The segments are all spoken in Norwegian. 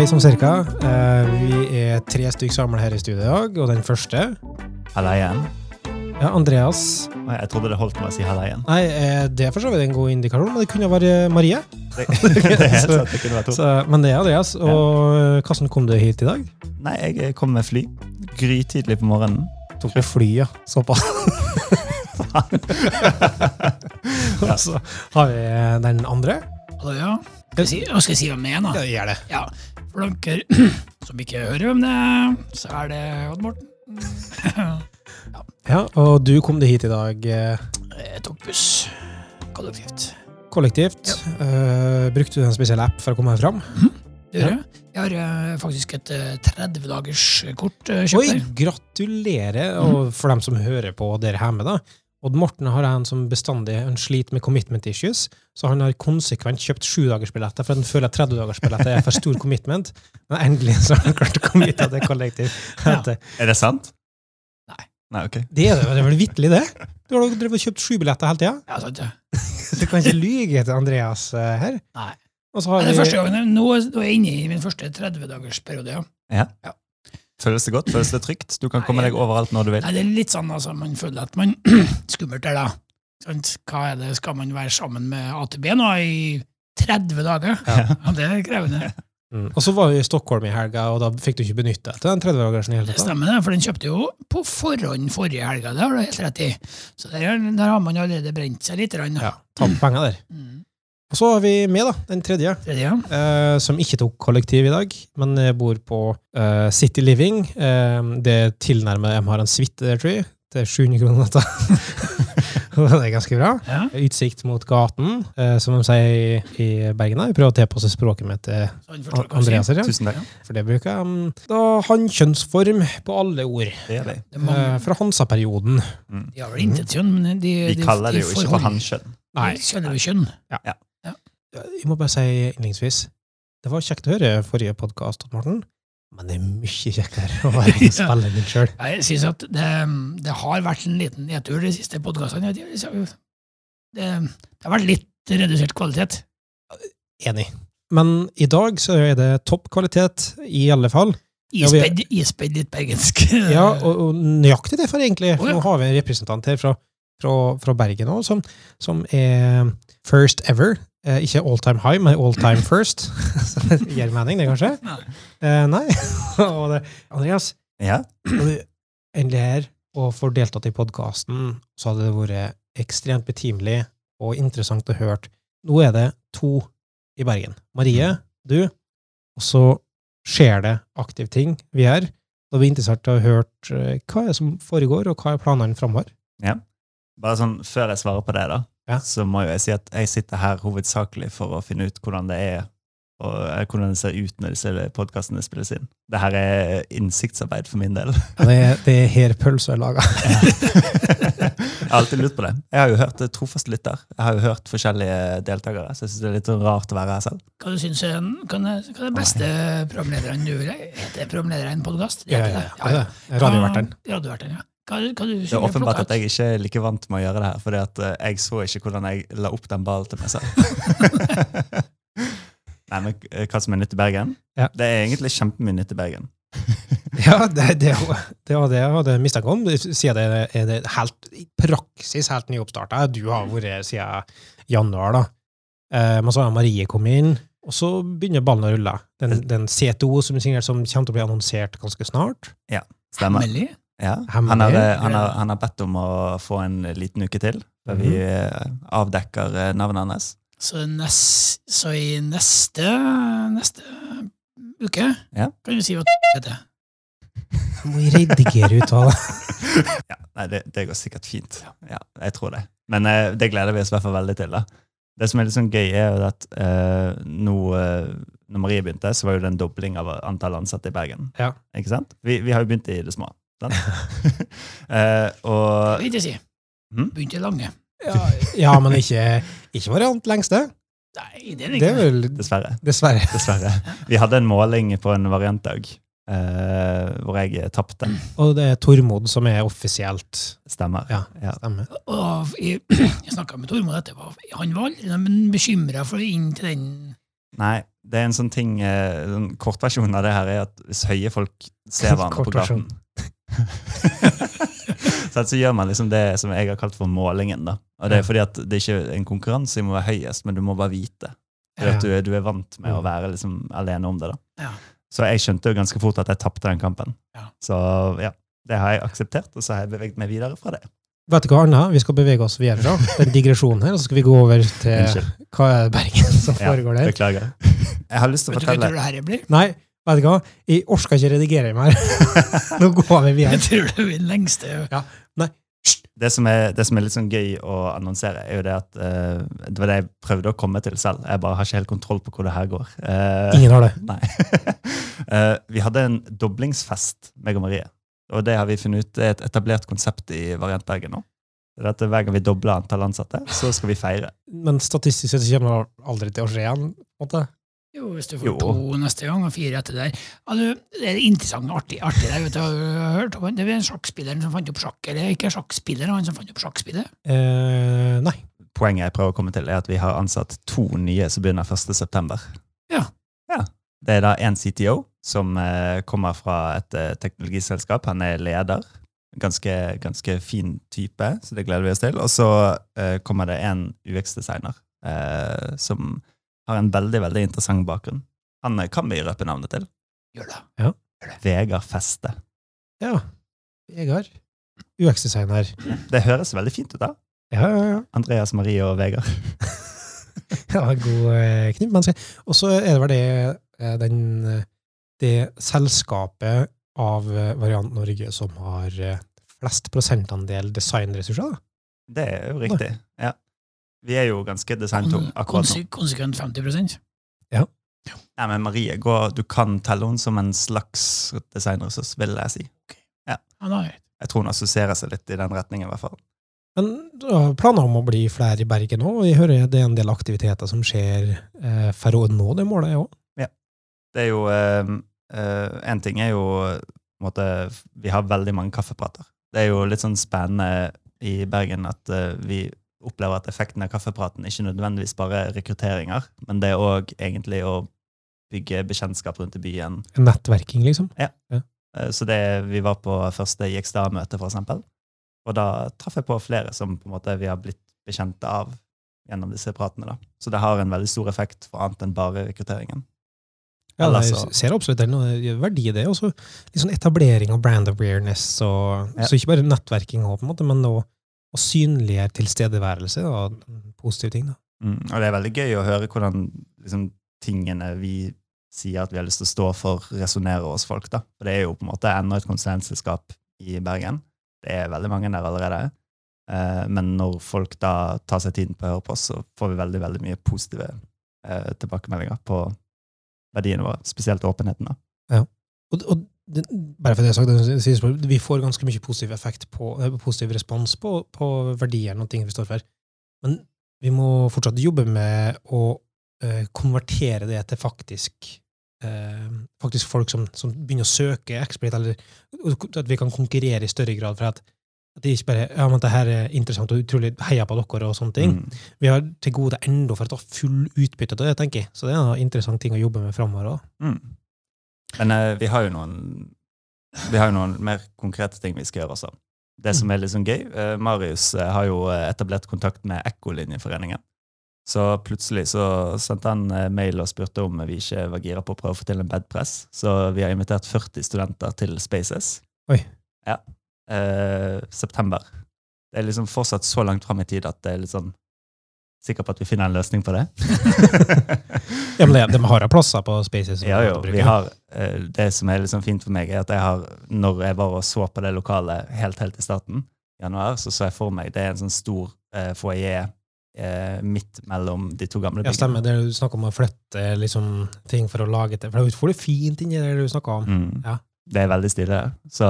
Hei som cirka. Eh, vi er tre stykker samla her i studio i dag, og den første Halla igjen. ja, Andreas. Nei, Jeg trodde det holdt med å si halla igjen. Nei, eh, det er for så vidt en god indikasjon, men det kunne være Marie. Det, det er helt sant, det kunne vært to. Så, men det er Andreas. Og ja. hvordan kom du hit i dag? Nei, jeg kom med fly. Grytidlig på morgenen. Tok du fly, ja. Såpass. og så har vi den andre. Hallo, ja. Skal jeg si, skal jeg si hvem jeg er, da? Ja, gjør det. Ja, Dere som ikke hører hvem det er, så er det Odd Morten. Ja, og du kom deg hit i dag eh, Jeg tok buss kollektivt. kollektivt. Eh, brukte du en spesiell app for å komme deg fram? Det gjør jeg. Jeg har eh, faktisk et eh, 30 dagers kort uh, kjøpt Oi, der. gratulerer! Og for dem som hører på dere hjemme, da. Odd Morten har en som bestandig han sliter med commitment issues, så han har konsekvent kjøpt sjudagersbilletter, for han føler at 30-dagersbilletter er for stor commitment. Men endelig så har han klart å av det kollektiv. Ja. Er det sant? Nei. Nei, ok. det er det det er vel vitterlig, det? Du har drevet og kjøpt sju billetter hele tida. Ja, sant ja. Du kan ikke lyge til Andreas uh, her. Nei. Og så har Det er vi første gangen, nå er nå er jeg inne i min første 30-dagersperiode. Ja. Føles det godt? Føles det trygt? Du kan komme deg overalt når du vil. Nei, det er litt sånn altså, man føler at man Skummelt der, da. Sant? Hva er det, Skal man være sammen med AtB nå i 30 dager? Ja. Ja, det er krevende. mm. Og så var vi i Stockholm i helga, og da fikk du ikke benytte deg til den 30-dagersen i hele Det stemmer, det, for den kjøpte jo på forhånd forrige helga. Det har du helt rett i. Så der, der har man allerede brent seg litt. Grann, Ja, tapt penger der. Mm. Og så har vi med, da, den tredje. Tredje, eh, som ikke tok kollektiv i dag, men eh, bor på eh, City Living. Eh, det tilnærmer de har en suite der, tror jeg. til er 700 kroner natta. Det er ganske bra. ja. Utsikt mot gaten, eh, som de sier i, Bergen. Vi Jeg prøver å tilpasse språket mitt til. Andreas ja. Tusen takk. for det bruker jeg. Da han kjønnsform på alle ord. Det er. Det er mange, Eh, fra Hansa-perioden. Mm. de har vel intet kjønn, men de, Vi de, kaller det jo ikke for hanskjønn. Nei. De kaller det kjønn. Jeg må bare si innledningsvis det var kjekt å høre forrige podkast, Morten, men det er mye kjekkere å være Ja. spiller din sjøl. Jeg synes at det, det har vært en liten nedtur de siste podkastene. Det, det, det har vært litt redusert kvalitet. Enig. Men i dag så er det topp kvalitet, i alle fall. Ja, Ispedd, ispedd litt bergensk. Ja, og, og nøyaktig egentlig. For Å, ja. nå har vi en representant her fra, fra, fra Bergen òg, som, som er first ever. Eh, ikke all time high, men all time first. Så det gir mening, det, kanskje? Nei. Eh, nei. og det, Andreas, Ja. når du endelig er her og får deltatt i podkasten, så hadde det vært ekstremt betimelig og interessant å høre. Nå er det to i Bergen. Marie, du, og så skjer det aktive ting. Vi er. Det blir interessant å høre eh, hva er det som foregår, og hva er planene framover. Bare sånn, Før jeg svarer på det, da, Ja. så må jo jeg si at jeg sitter her hovedsakelig for å finne ut hvordan det er, og eh, hvordan det ser ut når disse podkastene spilles inn. Det her er innsiktsarbeid for min del. Ja, det, er, det er her pølsa er laga. jeg har alltid lurt på det. Jeg har jo hørt eh, trofast lytter. Jeg har jo hørt forskjellige deltakere, så jeg syns det er litt rart å være her selv. Hva du syns er den- er er det beste programlederen du vil ha? Heter programleder i en podkast? Ja, ja, ja, det er det. Radioverteren. Radioverteren, ja. Hva, hva du Det er åpenbart at jeg ikke er like vant med å gjøre det her, fordi eh, jeg så ikke hvordan jeg la opp den ballen til meg selv. Nei, men eh, hva som er nytt i Bergen? Ja. Det er egentlig kjempemye nytt i Bergen. Ja, det, det, det var det jeg hadde mistanke om. Siden det er det helt, i praksis helt nyoppstarta. Du har vært siden januar, da. Eh, men så har Marie kommet inn, og så begynner ballen å rulle. Den, den CTO som, er signert, som kommer til å bli annonsert ganske snart. Stemmer. Hemmelig? Ja. Han, har, han, har, han har bedt om å få en liten uke til, der vi eh, avdekker eh, navnet hans. Så, nest, så i neste, neste uke Ja. kan du si hva det heter. Jeg må redigere ut av det. Ja, nei, det, det går sikkert fint. Ja, jeg tror det. Men eh, det gleder vi oss i hvert fall veldig til. da. Det som er litt sånn gøy, er jo at eh, nå når Marie begynte, så var jo det en dobling av antall ansatte i Bergen. Ja. Ikke sant? Vi, vi har jo begynt i det små. Sant? eh, og Det vil jeg si. Hmm? Begynte lange. Ja, ja men ikke, ikke variant lengste. Nei, det er det Det ikke. er vel dessverre. Dessverre. Dessverre. Vi hadde en måling på en variantdag eh, hvor jeg tapte. Og det er Tormod som er offisielt. Stemmer. Ja, Ja. stemmer. Og jeg, jeg snakka med Tormod etterpå. Han var aldri bekymra for å inn til den Nei, Det er en sånn ting, eh, en Kortversjonen av det her er at hvis høye folk ser hverandre på gaten så, så gjør man liksom det som jeg har kalt for målingen. da. Og Det er fordi at det er ikke en konkurranse i å være høyest, men du må bare vite. Fordi at du, er- du er vant med å være liksom alene om det. da. Ja. Så jeg skjønte jo ganske fort at jeg tapte den kampen. Ja. Så ja, det har jeg akseptert, og så har jeg beveget meg videre fra det. Vet du hva, Anna? Vi skal bevege oss videre fra den digresjonen her, og så skal vi gå over til Unnskyld. hva er Bergen som foregår der. Beklager. Jeg har lyst til å Vet du hva fortelle det her blir? Nei, vet du hva? Jeg orker ikke redigere mer. Nå går vi videre. Jeg tror det blir lengste det som, er, det som er litt sånn gøy å annonsere, er jo det at uh, Det var det jeg prøvde å komme til selv. Jeg bare har ikke helt kontroll på hvor det her går. Uh, Ingen har det. Nei. uh, vi hadde en doblingsfest, meg og Marie. Og det har vi funnet ut er et etablert konsept i Variant Bergen nå. Det er at Hver gang vi dobler antall ansatte, så skal vi feire. Men statistisk sett kommer det aldri til å skje igjen. måte. Jo, hvis du får Jo. to neste gang og fire etter der. Ja, du, det er interessant og artig, artig der. Vet du, har hørt det? er sjakkspilleren som fant opp sjakk. Eller ikke sjakkspiller, han som fant opp sjakkspillet. Eh, nei. Poenget jeg prøver å komme til, er at vi har ansatt to nye som begynner 1. september. Ja. ja. Det er da en CTO som eh, kommer fra et eh, teknologiselskap. Han er leder. Ganske, ganske fin type, så det gleder vi oss til. Og så eh, kommer det en UX-designer eh, som har en veldig veldig interessant bakgrunn. Han eh, kan vi røpe navnet til. Gjør det. Vegard Feste. Ja. Vegard. UX-designer. Det høres veldig fint ut, da. Ja, ja, ja. Andreas, Marie og Vegard. ja god kniv. Men se- Og så er det vel det, eh, den, eh, det selskapet av eh, Variant Norge som har eh, flest prosentandel designressurser. da. Det er jo riktig. Ja. Vi er jo ganske designtung akkurat nå. Konsekvent 50% Ja, men Marie, gå, du kan telle henne som en slags designressurs, vil jeg si. Ja, Jeg tror hun assosierer seg litt i den retningen, i hvert fall. Men du har planer om å bli flere i Bergen òg, jeg hører det er en del aktiviteter som skjer eh, for å nå det målet òg. Det er jo Én ting er jo måte, Vi har veldig mange kaffeprater. Det er jo litt sånn spennende i Bergen at eh, vi opplever at effekten av kaffepraten ikke nødvendigvis bare er rekrutteringer, men det er òg egentlig å bygge bekjentskap rundt i byen. Nettverking, liksom. Ja. Så det, vi var på første IXDA-møte, for eksempel. Og da traff jeg på flere som på en måte vi har blitt bekjente av gjennom disse pratene. da. Så det har en veldig stor effekt for annet enn bare rekrutteringen. Ja, jeg ser absolutt den, og det er verdi i det. Også litt sånn etablering av brand awareness. Og, Ja. Så ikke bare nettverking, på en måte, men å, å synligere tilstedeværelse. og positive ting. da. Mm, og det er veldig gøy å høre hvordan liksom, tingene vi sier at vi har lyst til å stå for, resonnerer hos folk. da. For det er jo på en måte enda et konsulentselskap i Bergen. Det er veldig mange der allerede. Eh, men når folk da tar seg tiden på å høre på oss, så får vi veldig veldig mye positive eh, tilbakemeldinger på verdiene våre. Spesielt åpenheten. da. Og, og det, bare for det sagt, det sies vi får ganske mye positiv effekt på, eh, positiv respons på, på verdiene og ting vi står for. Men vi må fortsatt jobbe med å eh, konvertere det til faktisk eh, faktisk folk som, som begynner å søke Exploit, eller at vi kan konkurrere i større grad. for at at det ikke bare ja, men det her er interessant og utrolig heia på dere og sånne ting. Mm. Vi har til gode ennå for å ta full utbytte av det, tenker jeg. Så det er en interessant ting å jobbe med framover òg. Mm. Men eh, vi har jo noen vi har jo noen mer konkrete ting vi skal gjøre også. Det som er litt sånn gøy, eh, Marius eh, har jo eh, etablert kontakt med Ekkolinjeforeningen. Så plutselig så sendte han eh, mail og spurte om vi ikke var gira på å prøve å få til en bedpress. Så vi har invitert 40 studenter til Spaces. Oi. Ja. Eh, september. Det er liksom fortsatt så langt fram i tid at det er litt sånn Sikker på at vi finner en løsning på det. Ja, men det, de har plasser på Spaces. Ja, jo, vi har, eh, det som er liksom fint for meg, er at jeg har, når jeg var og så på det lokalet helt helt i starten, januar, så så jeg for meg det er en sånn stor eh, foajé eh, midt mellom de to gamle Ja, stemmer. Det du snakker om å flytte liksom, ting for å lage det. For du får det fint inni det du snakker om. Mm. Ja. Det er veldig stilig. Så,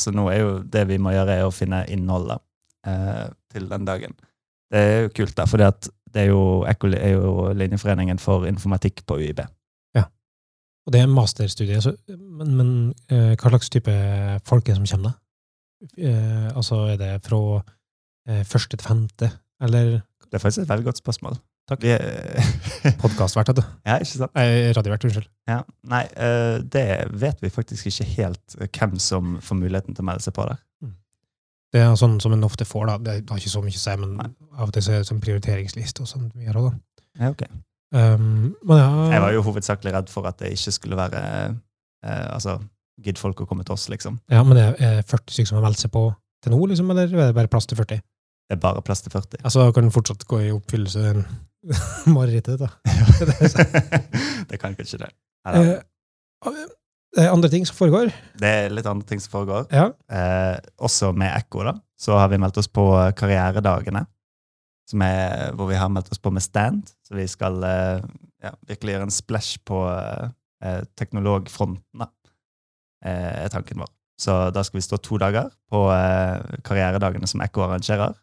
så nå er jo det vi må gjøre, er å finne innholdet eh, til den dagen. Det er jo kult, da, for det er jo, Ekko er jo linjeforeningen for informatikk på UiB. Ja. Og det er en masterstudie, så, men, men uh, hva slags type folk er det som kommer da? Uh, altså, er det fra uh, første til femte, eller Det er faktisk et veldig godt spørsmål. Takk. Er- Podkastvert, vet du. ja, ikke sant? Eh, Radiovert, unnskyld. Ja. Nei, det vet vi faktisk ikke helt hvem som får muligheten til å melde seg på der. Det er sånn som en ofte får, da. Det har ikke så mye å si, men Nei. av og til så er det sånn prioriteringsliste og sånn vi gjør også, da. Ja, okay. Um, ja, Jeg var jo hovedsakelig redd for at det ikke skulle være eh, Altså, gidd folk å komme til oss, liksom. ja, men det er 40 stykker som har meldt seg på til nå, liksom, eller er det bare plass til 40? Det er bare plass til 40. Altså, kan den fortsatt gå i oppfyllelse, marerittet, da. det kan kanskje det. Neida. Eh, er andre ting som foregår? Det er litt andre ting som foregår. Ja. Eh, også med Ekko, da, så har vi meldt oss på Karrieredagene. Som er, hvor vi har meldt oss på med stand. Så vi skal eh, ja, virkelig gjøre en splash på eh, teknologfronten, da. Eh, er tanken vår. Så da skal vi stå to dager på eh, Karrieredagene som Ekko arrangerer.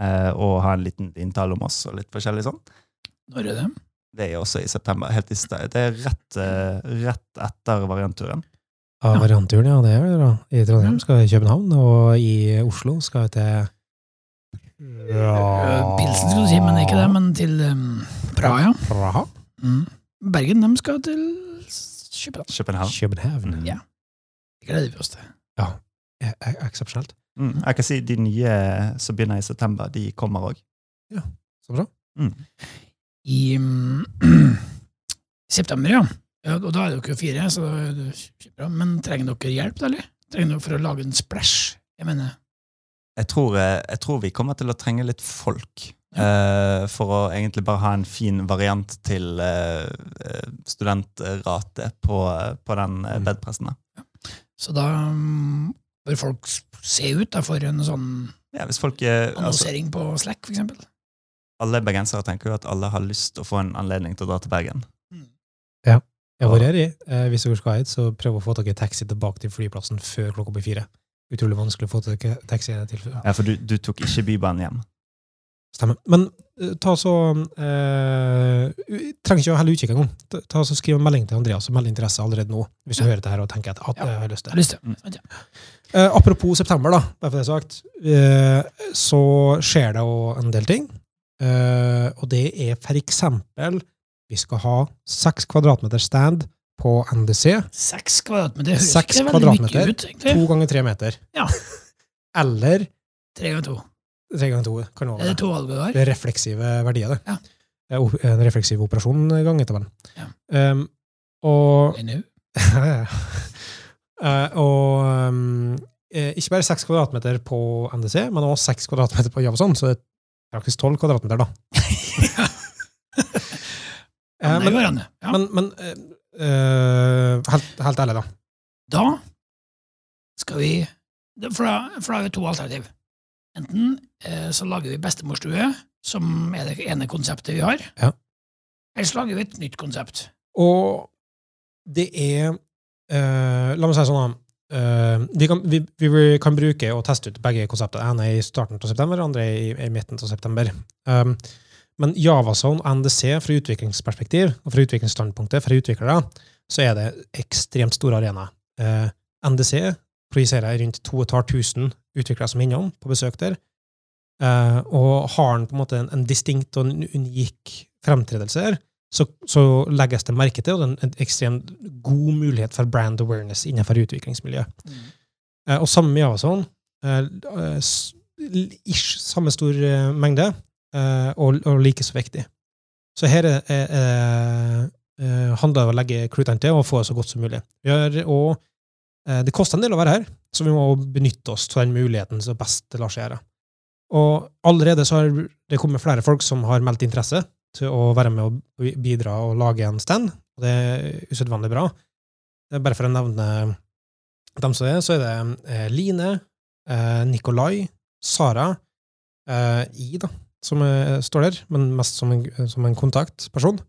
Eh, og ha en liten inntale om oss og litt forskjellig sånn. Når er det? Det er også i september. Helt i sted. Det er rett, eh, rett etter variantturen. Ja, variantturen, ja. Det er det, da. I Trondheim skal vi til København, og i Oslo skal vi til ja. Pilsen skulle du si, men ikke det. Men til um, Praha, ja. Praha? Mm. Bergen, de skal til København. København. København. Mm. Ja. Det gleder vi oss til. Ja. eh, Eksepsjonelt. Mm. Jeg kan si de nye som begynner i september, de kommer òg. Så bra. Mm. I september, ja. ja. Og da er dere jo fire, så er kjempebra. Men trenger dere hjelp, eller? Trenger dere for å lage en splash? Jeg mener, Jeg tror, eh, jeg tror vi kommer til å trenge litt folk. eh, for å egentlig bare ha en fin variant til eh, eh, studentrate på, på den Mm. bedpressen. Ja. så da um, bør folk se ut da, for en sånn Ja, folk, annonsering altså, annonsering på Slack, for eksempel. Alle bergensere tenker jo at alle har lyst til å få en anledning til å dra til Bergen. Ja, jeg var redd Eh, hvis dere skal hit, så prøv å få tak i taxi tilbake til flyplassen før klokka blir fire. Utrolig vanskelig å få tak i taxi til. Ja, For du, du tok ikke Bybanen hjem. Stemmer. Men eh, ta så eh, Trenger ikke å helle utkikk engang. Ta, ta så Skriv en melding til Andreas og meld interesse allerede nå, hvis du Ja. hører det her og tenker at, at Ja. jeg har lyst til det. lyst til. Mm. Ja. Eh, apropos september, da, bare for det sagt, eh, så skjer det jo en del ting. Eh, og det er for eksempel Vi skal ha seks kvadratmeter stand på NDC. Seks kvadratmeter høres Seks ikke veldig mye ut, egentlig. To ganger tre meter. Ja. Eller Tre ganger to. tre ganger to. Kan det Er det to valg du har? Det er refleksive verdier, det. Ja. Det er o- En refleksiv operasjon ganger tabellen. Ja. Um, og. Eh, og um, eh, ikke bare seks kvadratmeter på NDC, men også seks kvadratmeter på Javason, så det er praktisk tolv kvadratmeter, da. Eh, Ja, men går. Ja. men, men eh, eh, helt, helt ærlig, da. Da skal vi For da, for da har vi to alternativ. Enten uh, så lager vi bestemorstue, som er det ene konseptet vi har. Ja. Eller så lager vi et nytt konsept. Og det er uh, La meg si sånn, Eh, vi, kan, vi, vi kan bruke og teste ut begge konsepter. ene i starten av september, andre i, i midten av september. Um, men Javazone og NDC fra utviklingsperspektiv, og fra utviklingsstandpunktet fra utviklere, så er det ekstremt store arenaer. Uh, NDC projiserer rundt 2500 utviklere som er innom på besøk der, uh, og har en, på en måte en, en distinkt og en unik fremtredelse her, så, så legges det merke til, og det er en, en ekstremt god mulighet for brand awareness innenfor utviklingsmiljøet. Eh, og samme med Javason. Eh, eh, ish samme stor eh, mengde, eh, og, og like så viktig. Så her er, er, er, eh, handler det om å legge klutene til og få det så godt som mulig. Vi har, og, eh, det koster en del å være her, så vi må benytte oss av den muligheten som best det lar seg gjøre. Og allerede så har det kommet flere folk som har meldt interesse til å være med og bidra og lage en stand, og det er usedvanlig bra. Er Bare for å nevne dem som er, så er det eh, Line, eh, Nikolai, Sara, eh, I, da, som eh, står der, men mest som en, som en kontaktperson.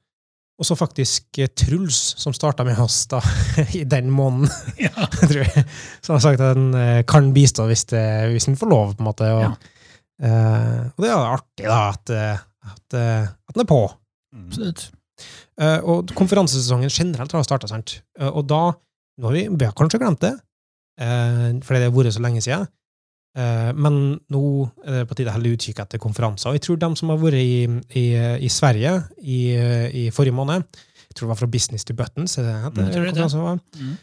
Og så faktisk eh, Truls, som starta med oss da, i den måneden, Ja. tror jeg. Som har sagt at han eh, kan bistå hvis, det, hvis han får lov, på en måte. Og, Ja. eh, og det er artig, da, at, eh, at, eh, at den er på. Absolutt. Eh, og konferansesesongen generelt har starta, sant. Eh, og da nå har vi, vi har kanskje glemt det, eh, fordi det har vært så lenge siden, Eh, men nå er det på tide å holde utkikk etter konferanser. Og jeg tror de som har vært i, i, i Sverige i, i forrige måned, jeg tror det var fra Business to Buttons, er det Mm. heter Jeg tror det det. Mm.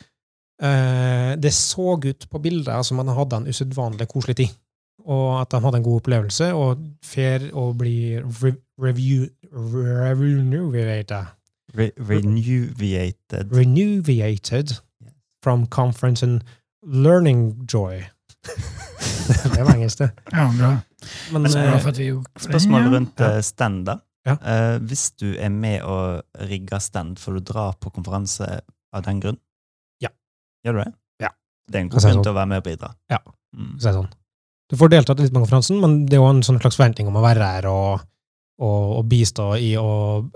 Eh, det så ut på bildet som man hadde en usedvanlig koselig tid. Og at de hadde en god opplevelse, og fair å bli re review, reviewed, Re renuviated. renuviated from conference and learning joy. det var engelsk, det. Ja, bra. Men, Men, eh, bra for at vi gjorde Spørsmål rundt Ja. eh, stand, da. Ja. Uh, hvis du er med og rigger stand, får du dra på konferanse av den grunn? Ja. Gjør du det? Ja. Det er en god grunn til å være med og bidra. Ja. Mm. Så er det sånn. Du får deltatt litt på konferansen, men det er jo en sånn slags forventning om å være her og, og, og bistå i å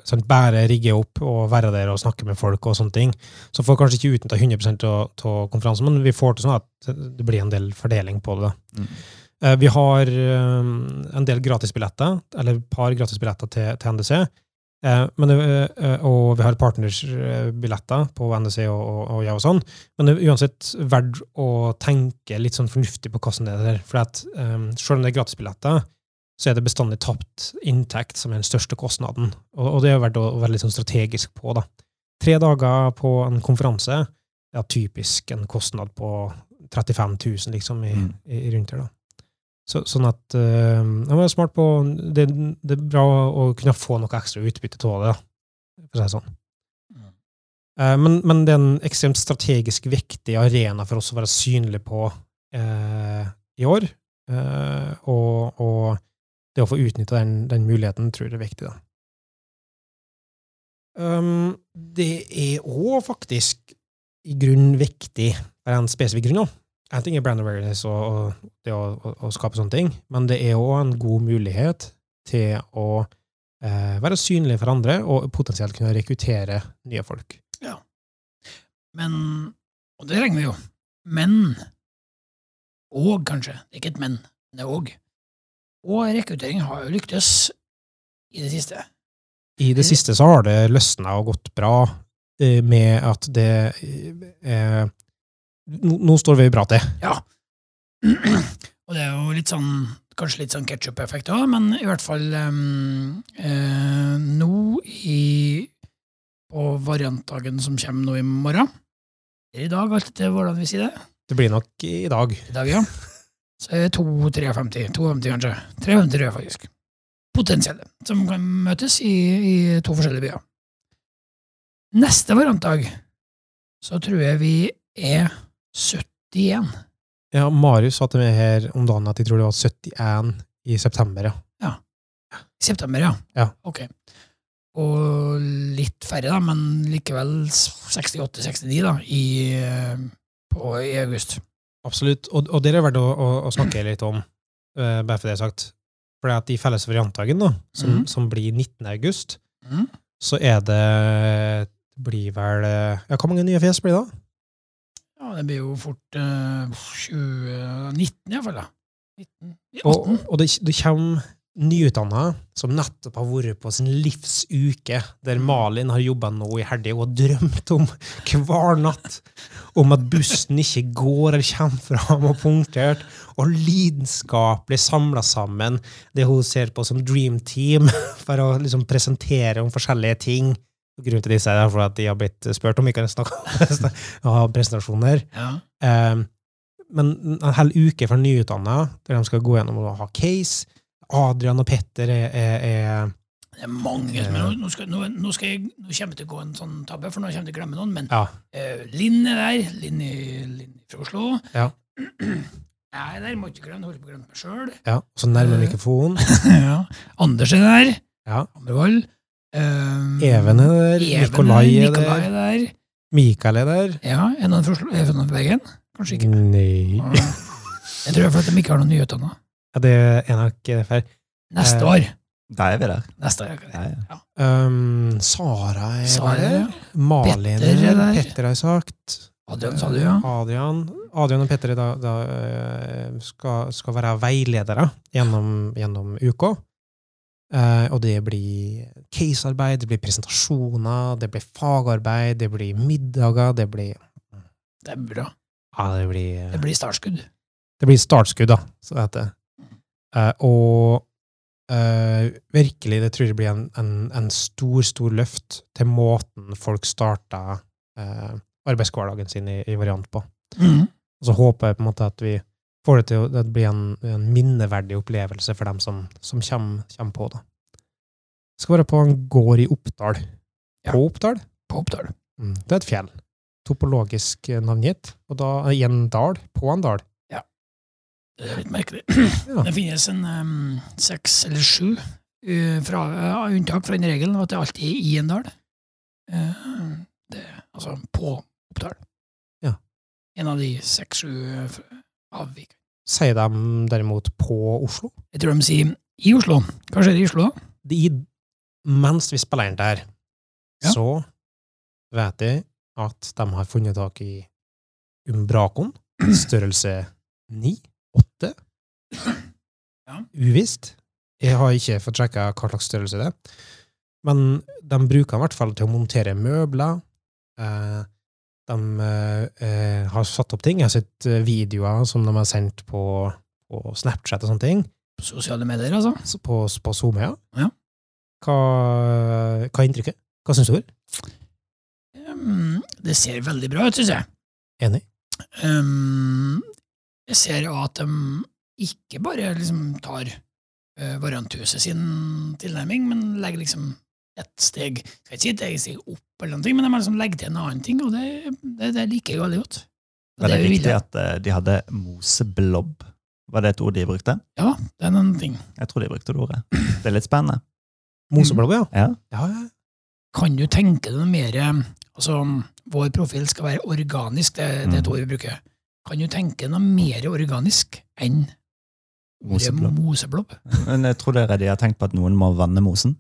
sånn, bære, rigge opp og være der og snakke med folk og sånne ting. Så får kanskje ikke utnytta 100 av konferansen, men vi får til sånn at det blir en del fordeling på det. Mm. Eh, Vi har eh, en del gratisbilletter, eller et par gratisbilletter til, til NDC. Eh, Men, eh, og vi har partnersbilletter på NDC og, og, og jeg og sånn. Men det er uansett verdt å tenke litt sånn fornuftig på hvordan det er der. For at um, selv om det er gratisbilletter, så er det bestandig tapt inntekt som er den største kostnaden. Og, og det er verdt å være litt sånn strategisk på. da. Tre dager på en konferanse er typisk en kostnad på 35 000 liksom, i, Mm. i, rundt her. da. Så, sånn at øh, jeg var smart på det, det er bra å kunne få noe ekstra utbytte av det, for å si det sånn. Mm. Eh, men, men det er en ekstremt strategisk viktig arena for oss å være synlig på eh, i år. Eh, og, og det å få utnytta den, den muligheten tror jeg er viktig. Da. Um, det er òg faktisk i grunn viktig, for en spesifikk grunn òg. En ting er brand awareness og, det å, å, å skape sånne ting, men det er òg en god mulighet til å eh, være synlig for andre og potensielt kunne rekruttere nye folk. Men Og det trenger vi jo. Men Og, kanskje. Det er ikke et men, det er òg. Og rekruttering har jo lyktes i det siste. I det siste så har det løsna og gått bra eh, med at det eh, nå, nå står vi bra til. Ja. Og det er jo litt sånn Kanskje litt sånn ketsjup-effekt òg, men i hvert fall um, eh, nå i på variantdagen som kommer nå i morgen Eller i dag, alt etter hvordan vi sier det. Det blir nok i dag. I dag, ja. Så er det 253, 250 kanskje. 300 tror faktisk. Potensielle, som kan møtes i, i to forskjellige byer. Neste variantdag så tror jeg vi er 71. Ja, Marius sa til meg her om dagen at de tror det var 71 i september. ja. I september, ja. Ja. Ok. Og litt færre, da, men likevel 68-69 da, i, eh, på, i august. Absolutt. Og, og det er verdt å, å, å snakke litt om, uh, bare for det er sagt. For det at de felles variantdagen, da, som, mm. som blir 19. august, mm. så er det blir vel eh, Ja, hvor mange nye fjes blir det? da? Ja, det blir jo fort eh, 2019 iallfall, da. 19, Og, 18. og det, det kommer nyutdanna som nettopp har vært på sin livs uke, der Malin har jobba nå i helga og drømt om hver natt om at bussen ikke går eller kommer fram og punktert, og lidenskapelig samla sammen det hun ser på som Dream Team, for å liksom presentere om forskjellige ting. Grunnen til disse er for at de har blitt spurt om vi kan snakke om ha presentasjoner. Ja. Um, men en hel uke for nyutdanna, der de skal gå gjennom og ha case. Adrian og Petter er, er, er Det er mange som er, nå, nå, skal, nå, nå, skal jeg, nå kommer jeg til å gå en sånn tabbe, for nå kommer jeg til å glemme noen. Men Ja. uh, Linn er der. Linn, Linn fra Oslo. Ja. Jeg er der, må ikke glemme, holder på å glemme meg sjøl. ja, og så nærme mikrofonen. ja. Anders er der. Ja. Andrevold. Um, Even er der. Nikolai er Nikolai der. er der. Mikael er der. Ja, er noen fra? Er Bergen? Kanskje ikke. Nei Jeg tror det er fordi de ikke har noen nyutdanna. ja, Det er nok eh, feil. Neste Eh, år. Da er vi der. Neste år. Ja, ja. Um, Sara er Sara, der. ja. Malin Petter er er der. Petter har jeg sagt. Adrian, sa du, ja. Adrian, Adrian og Petter er da, da skal, skal være veiledere gjennom, gjennom uka. Eh, og det blir casearbeid, det blir presentasjoner, det blir fagarbeid, det blir middager, det blir Det er bra. Ja, det blir, Det blir startskudd. Det blir startskudd, da, som det heter. Uh, og eh, virkelig, det tror jeg blir en, en, en stor, stor løft til måten folk starta arbeidshverdagen sin i, i variant på. Mm. Og så håper jeg på en måte at vi får det til å bli en, en minneverdig opplevelse for dem som, som kommer, kommer på det. Det skal være på en gård i Oppdal. Ja. På Oppdal? På Oppdal. Mm. Det er et fjell. Topologisk eh, navngitt. Og da i en dal. På en dal. Ja. Det er litt merkelig. Ja. Det finnes en um, seks eller sju uh, fra, uh, unntak fra den regelen at det alltid er i en dal. Uh, det, altså på Oppdal. Ja. En av de seks-sju avvik. Sier de derimot på Oslo? Jeg tror de sier i Oslo. Hva skjer i Oslo? De, mens vi spiller inn der, Ja. så vet jeg at de har funnet tak i Umbracoen, størrelse 9, 8. Ja. Uvisst. Jeg har ikke fått sjekka hva slags størrelse det er. Men de bruker den i hvert fall til å montere møbler. Eh, de eh, har satt opp ting. Jeg har sett eh, videoer som de har sendt på, på Snapchat og sånne ting. På sosiale medier, altså. På, på Zoom, ja. Ja. Hva, hva er inntrykket? Hva syns du? Um, det ser veldig bra ut, syns jeg. Enig? Um, jeg ser jo at de ikke bare liksom tar uh, varianthuset sin tilnærming, men legger liksom et steg Skal ikke si et eget steg opp, eller noe, men de liksom legger til en annen ting, og det, det, det liker jeg veldig godt. Var det det riktig ville. at eh, de hadde moseblobb? Var det et ord de brukte? Ja, det er en ting. Jeg tror de brukte det ordet. Det er litt spennende. Moseblobb, ja. Ja. ja, ja. Kan du tenke deg noe mer Altså, vår profil skal være organisk, det, det er et Mm. ord vi bruker. Kan du tenke noe mer organisk enn ordet Moseblobb. moseblobb? Men jeg tror dere de har tenkt på at noen må vanne mosen.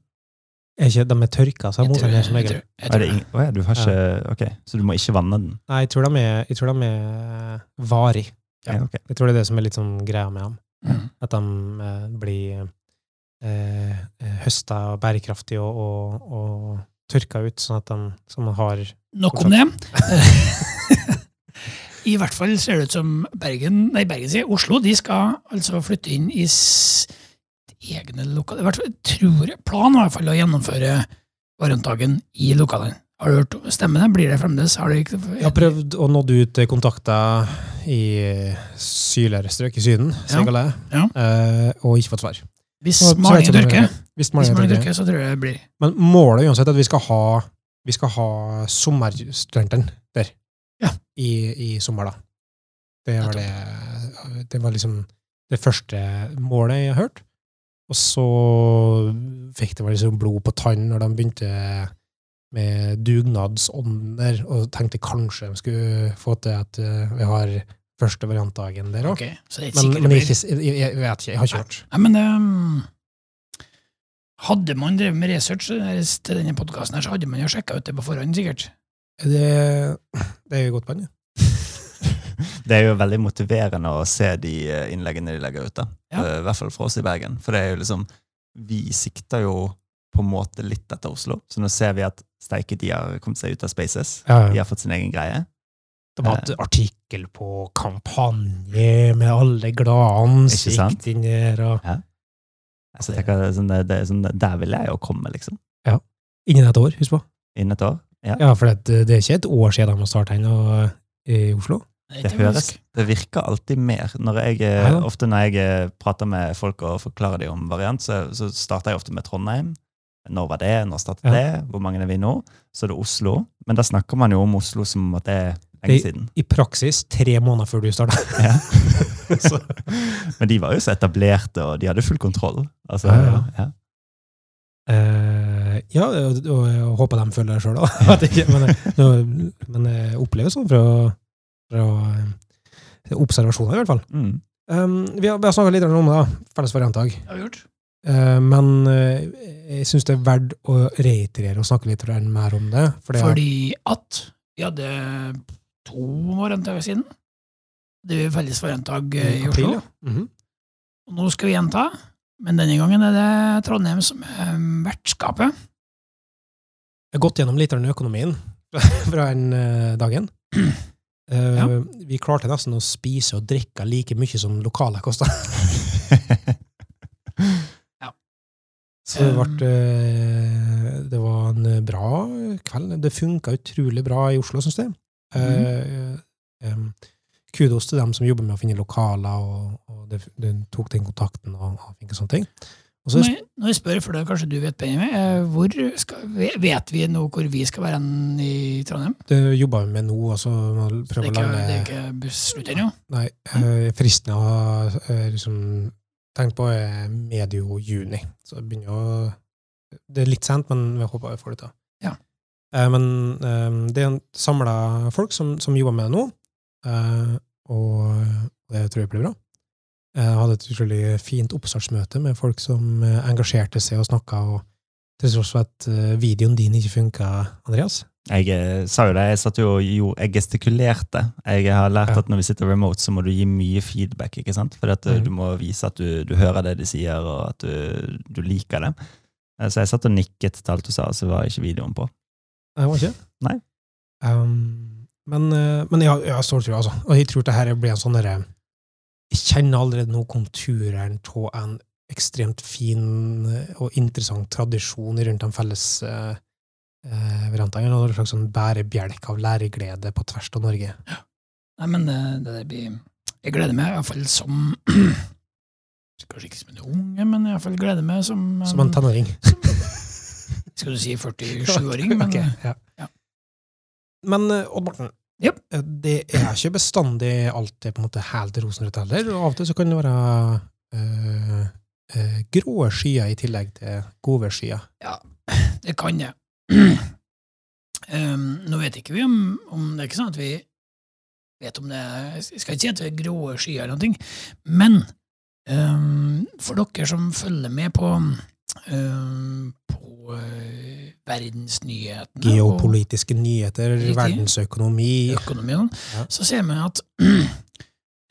Er ikke de er tørka, så Jeg tror- mosene som jeg regel. Er Å ja, du har ikke Ok, så du må ikke vanne den? Nei, jeg tror de er, jeg tror de er varig. Ja, ok. Jeg tror det er det som er litt sånn greia med dem. Mm. At de eh, blir eh, høsta bærekraftig og, og, og tørka ut, sånn at de, så man har Nok om det. I hvert fall ser det ut som Bergen, nei Bergen sier Oslo, de skal altså flytte inn i s egne lokaler. I hvert fall tror jeg, planen var i hvert fall å gjennomføre variantdagen i lokalene. Har du hørt stemmen? det? Blir det fremdeles? Har du ikke Jeg har prøvd å nå ut til kontakter i sylere strøk i Syden, jeg Ja. det, Ja. eh, og ikke fått svar. Hvis mange om Hvis mange dyrker, dyrker, så tror jeg det blir. Men målet uansett er at vi skal ha, vi skal ha sommerstudenten der Ja. i, i sommer, da. Det var, det, det var liksom det første målet jeg har hørt. Og så fikk det vel liksom blod på tann når de begynte med dugnadsånder, og tenkte kanskje de skulle få til at eh, vi har første variantdagen der òg. Ok, så det er Men, men jeg, jeg, jeg vet ikke, jeg har ikke hørt. Nei, men um, Hadde man drevet med research eh, til denne podkasten, så hadde man jo sjekka ut det på forhånd, sikkert. Det, det er jo godt poeng. Ja. Det er jo veldig motiverende å se de eh, innleggene de legger ut. da. Ja. Eh, I hvert fall for oss i Bergen. For det er jo liksom Vi sikter jo på en måte litt etter Oslo. Så nå ser vi at steike, de har kommet seg ut av Spaces. Ja, De har fått sin egen greie. De har hatt artikkel på kampanje med alle glade ansikt inni der. Og Så jeg tenker, det er sånn, det, sånn, Der vil jeg jo komme, liksom. Ja. innen et år, husk på. Innen et år. Ja. Ja, for det, det er ikke et år siden de har starta ennå i Oslo. Det, Det høres Det virker alltid mer. Når jeg, eh, Ja, ofte når jeg eh, prater med folk og forklarer dem om variant, så, så starter jeg ofte med Trondheim. Når var det? Når startet Ja. det? Hvor mange er vi nå? Så er det Oslo. Men da snakker man jo om Oslo som at det er lenge siden. I praksis tre måneder før du starta. Ja. men de var jo så etablerte, og de hadde full kontroll. Altså, Ja, ja. ja. Eh, ja, og, og jeg håper de følger det sjøl òg. men, men jeg opplever sånn fra, fra eh, observasjoner, i hvert fall. Mm. Um, vi har, vi har snakka litt om det, felles variantdag. Uh, har vi gjort. Eh, men uh, jeg syns det er verdt å reiterere og snakke litt mer om det. Fordi, Fordi at vi hadde to variantdager siden. Det er felles variantdag i april, Oslo. ja. -hmm. Og nå skal vi gjenta, men denne gangen er det Trondheim som er vertskapet. Jeg har gått gjennom litt av den økonomien fra den dagen. Eh, Ja. Vi klarte nesten å spise og drikke like mye som lokalet kosta. Ja. Så det ble uh, Det var en bra kveld. Det funka utrolig bra i Oslo, syns jeg. Eh, um, kudos til dem som jobber med å finne lokaler, og, og det, det tok den kontakten og, og sånne ting. Og så Når jeg, når jeg spør, for det kanskje du vet, Benjamin, eh, hvor skal, vet vi nå hvor vi skal være i Trondheim? det jobber vi med nå, og så Det er ikke, det er ikke beslutt ennå? Nei, eh, fristen jeg har eh, liksom, tenkt på, er medio juni. Så det begynner å Det er litt sent, men vi håper vi får det til. Ja. Eh, men eh, det er en samla folk som, som jobber med det nå, eh, og det tror jeg blir bra. Jeg hadde et utrolig fint oppstartsmøte med folk som eh, engasjerte seg og snakka, og til tross for at eh, videoen din ikke funka, Andreas. Jeg eh, sa jo det, jeg satt jo og gestikulerte. Jeg har lært Ja. at når vi sitter remote, så må du gi mye feedback. ikke sant? For eh, Mhm. du må vise at du, du hører det de sier, og at du, du liker det. Eh, Så jeg satt og nikket til alt du sa, så var ikke videoen på. Jeg var ikke? Nei. Um, men, eh, men jeg, jeg har stor tro, altså. Og jeg tror det her blir en sånn derre Jeg kjenner allerede nå konturene av en ekstremt fin eh, og interessant tradisjon rundt de felles uh, variantene. Og en slags sånn bærebjelk av læreglede på tvers av Norge. Nei, men det, det blir Jeg gleder meg iallfall som Kanskje ikke som en unge, men iallfall gleder meg som en, Som en tenåring. Skal du si 47-åring? Men okay, ja. ja. Men eh, Odd Morten, Jep. eh, det er ikke bestandig alt er på en måte helt rosenrødt heller. og Av og til så kan det være øh, øh, grå skyer i tillegg til gode skyer. Ja, det kan jeg. um, nå vet ikke vi om, om Det er ikke sånn at vi vet om det Jeg skal ikke si at det er grå skyer eller noe, men um, for dere som følger med på um, på uh, verdensnyhetene Geopolitiske nyheter, Riktig. verdensøkonomi økonomien, Ja. så ser vi at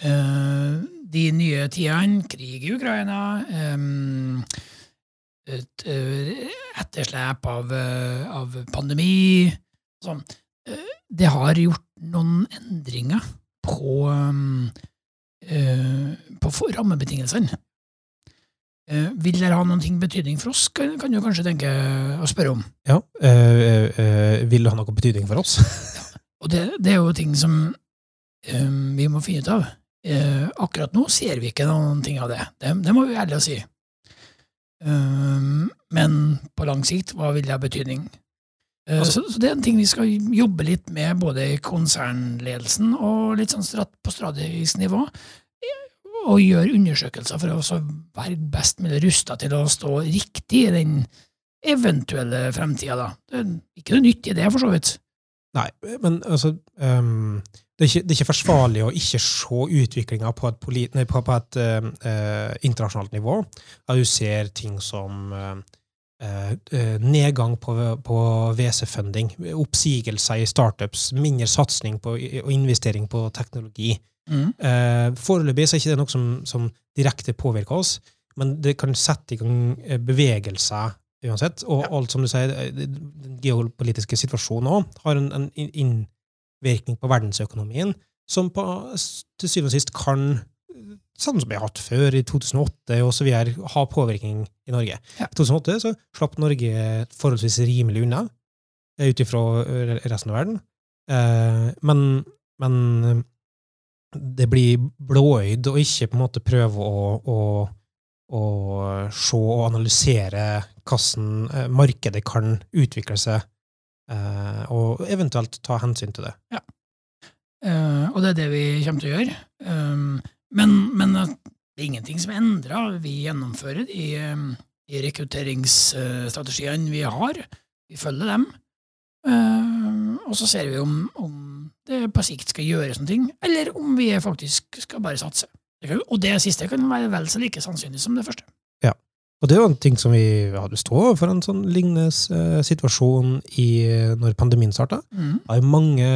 uh, de nye tidene, krig i Ukraina, um, et eh, etterslep av, av pandemi sånn, Det har gjort noen endringer på, um, uh, på rammebetingelsene. Eh, vil det ha noen ting betydning for oss, kan, kan du kanskje tenke å spørre om. Ja, eh, eh, Vil det ha noe betydning for oss? Og det, det er jo ting som vi må finne ut av. Eh, akkurat nå ser vi ikke noen ting av det. Det, det må vi ærlig si. Men på lang sikt, hva vil det ha betydning? Eh, Altså- så, det er en ting vi skal jobbe litt med, både i konsernledelsen og litt sånn på strategisk nivå. Og gjøre undersøkelser for å være best mulig rusta til å stå riktig i den eventuelle fremtida. da. Ikke noe nytt i det, for så vidt. Nei, men altså um, det, er ikke, det er ikke forsvarlig å ikke se utviklinga på et, polit, nei, på, på et uh, uh, internasjonalt nivå. da du ser ting som uh, nedgang på, på WC-funding, oppsigelser i startups, mindre satsing og investering på teknologi. Mm. Eh, foreløpig så er ikke det noe som, som direkte påvirker oss, men det kan sette i gang eh, bevegelser uansett. Og alt som du sier, eh, den geopolitiske situasjonen òg har en, en innvirkning på verdensøkonomien som på, til syvende og sist kan, sånn som vi har hatt før, i 2008 og så videre, ha påvirkning i Norge. Ja. I 2008 så slapp Norge forholdsvis rimelig unna, eh, ut ifra resten av verden. Men, men det blir blåøyd å ikke på en måte prøve å, å, å se og analysere hvordan eh, markedet kan utvikle seg, eh, og eventuelt ta hensyn til det. Eh, og det er det vi kommer til å gjøre. Um, men, men det er ingenting som er endra. Vi gjennomfører de, de rekrutteringsstrategiene vi har. Vi følger dem. Og så ser vi om, om det på sikt skal gjøre sånne ting, eller om vi faktisk skal bare satse. Og det siste kan være vel så like sannsynlig som det første. Ja. Og det er jo en ting som vi hadde stå overfor en sånn lignende eh, situasjon i, når pandemien starta. Mm. Det var mange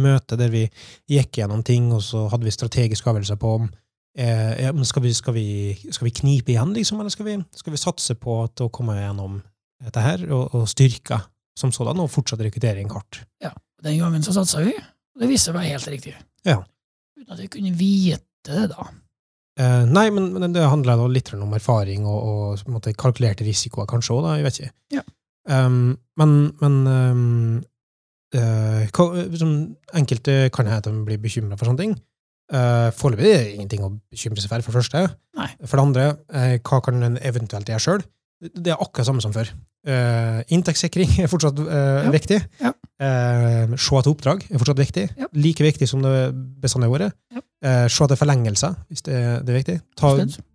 møter der vi gikk gjennom ting, og så hadde vi strategiske avgjørelser på om eh, ja, skal, vi, skal, vi, skal vi knipe igjen, liksom, eller skal vi, skal vi satse på at å komme gjennom dette her, og, og styrke som sådan, og fortsette rekruttering hardt. Den gangen så satsa vi. Og det viste seg å være helt riktig. Ja. Uten at jeg kunne vite det, da. Eh, nei, men, men det handler litt om erfaring og, og kalkulerte risikoer kanskje òg. Jeg vet ikke. Ja. Um, men men um, uh, hva, enkelte kan hende de blir bekymra for sånne ting. Uh, Foreløpig er det ingenting å bekymre seg for, for det første. Nei. For det andre, uh, hva kan en eventuelt gjøre sjøl? Det er akkurat samme som før. Uh, inntektssikring er fortsatt uh, Ja. viktig. Ja. Uh, se etter oppdrag er fortsatt viktig. Ja. Like viktig som det bestandig har vært. Ja. Uh, se etter forlengelser, hvis det, det er viktig. Ta,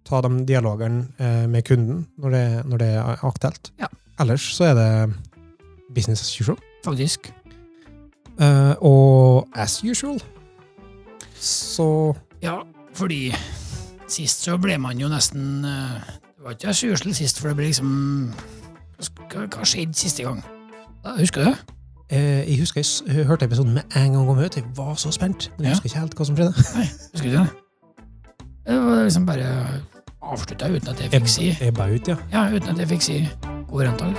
ta de dialogene med kunden når det, når det er aktuelt. Ja. Ellers så er det business as usual. Faktisk. Og as usual så Ja, fordi sist så ble man jo nesten Det var ikke as usual sist, for det ble liksom Hva, skjedde siste gang? Husker du det? eh, Jeg husker jeg jeg hørte episoden med en gang om møtet. Jeg var så spent. Men jeg Ja. husker ikke helt hva som skjedde. Nei, husker du det? Det var liksom bare avslutta uten at jeg fikk si Ebba ut, ja. Ja, uten at jeg fikk si god rentag.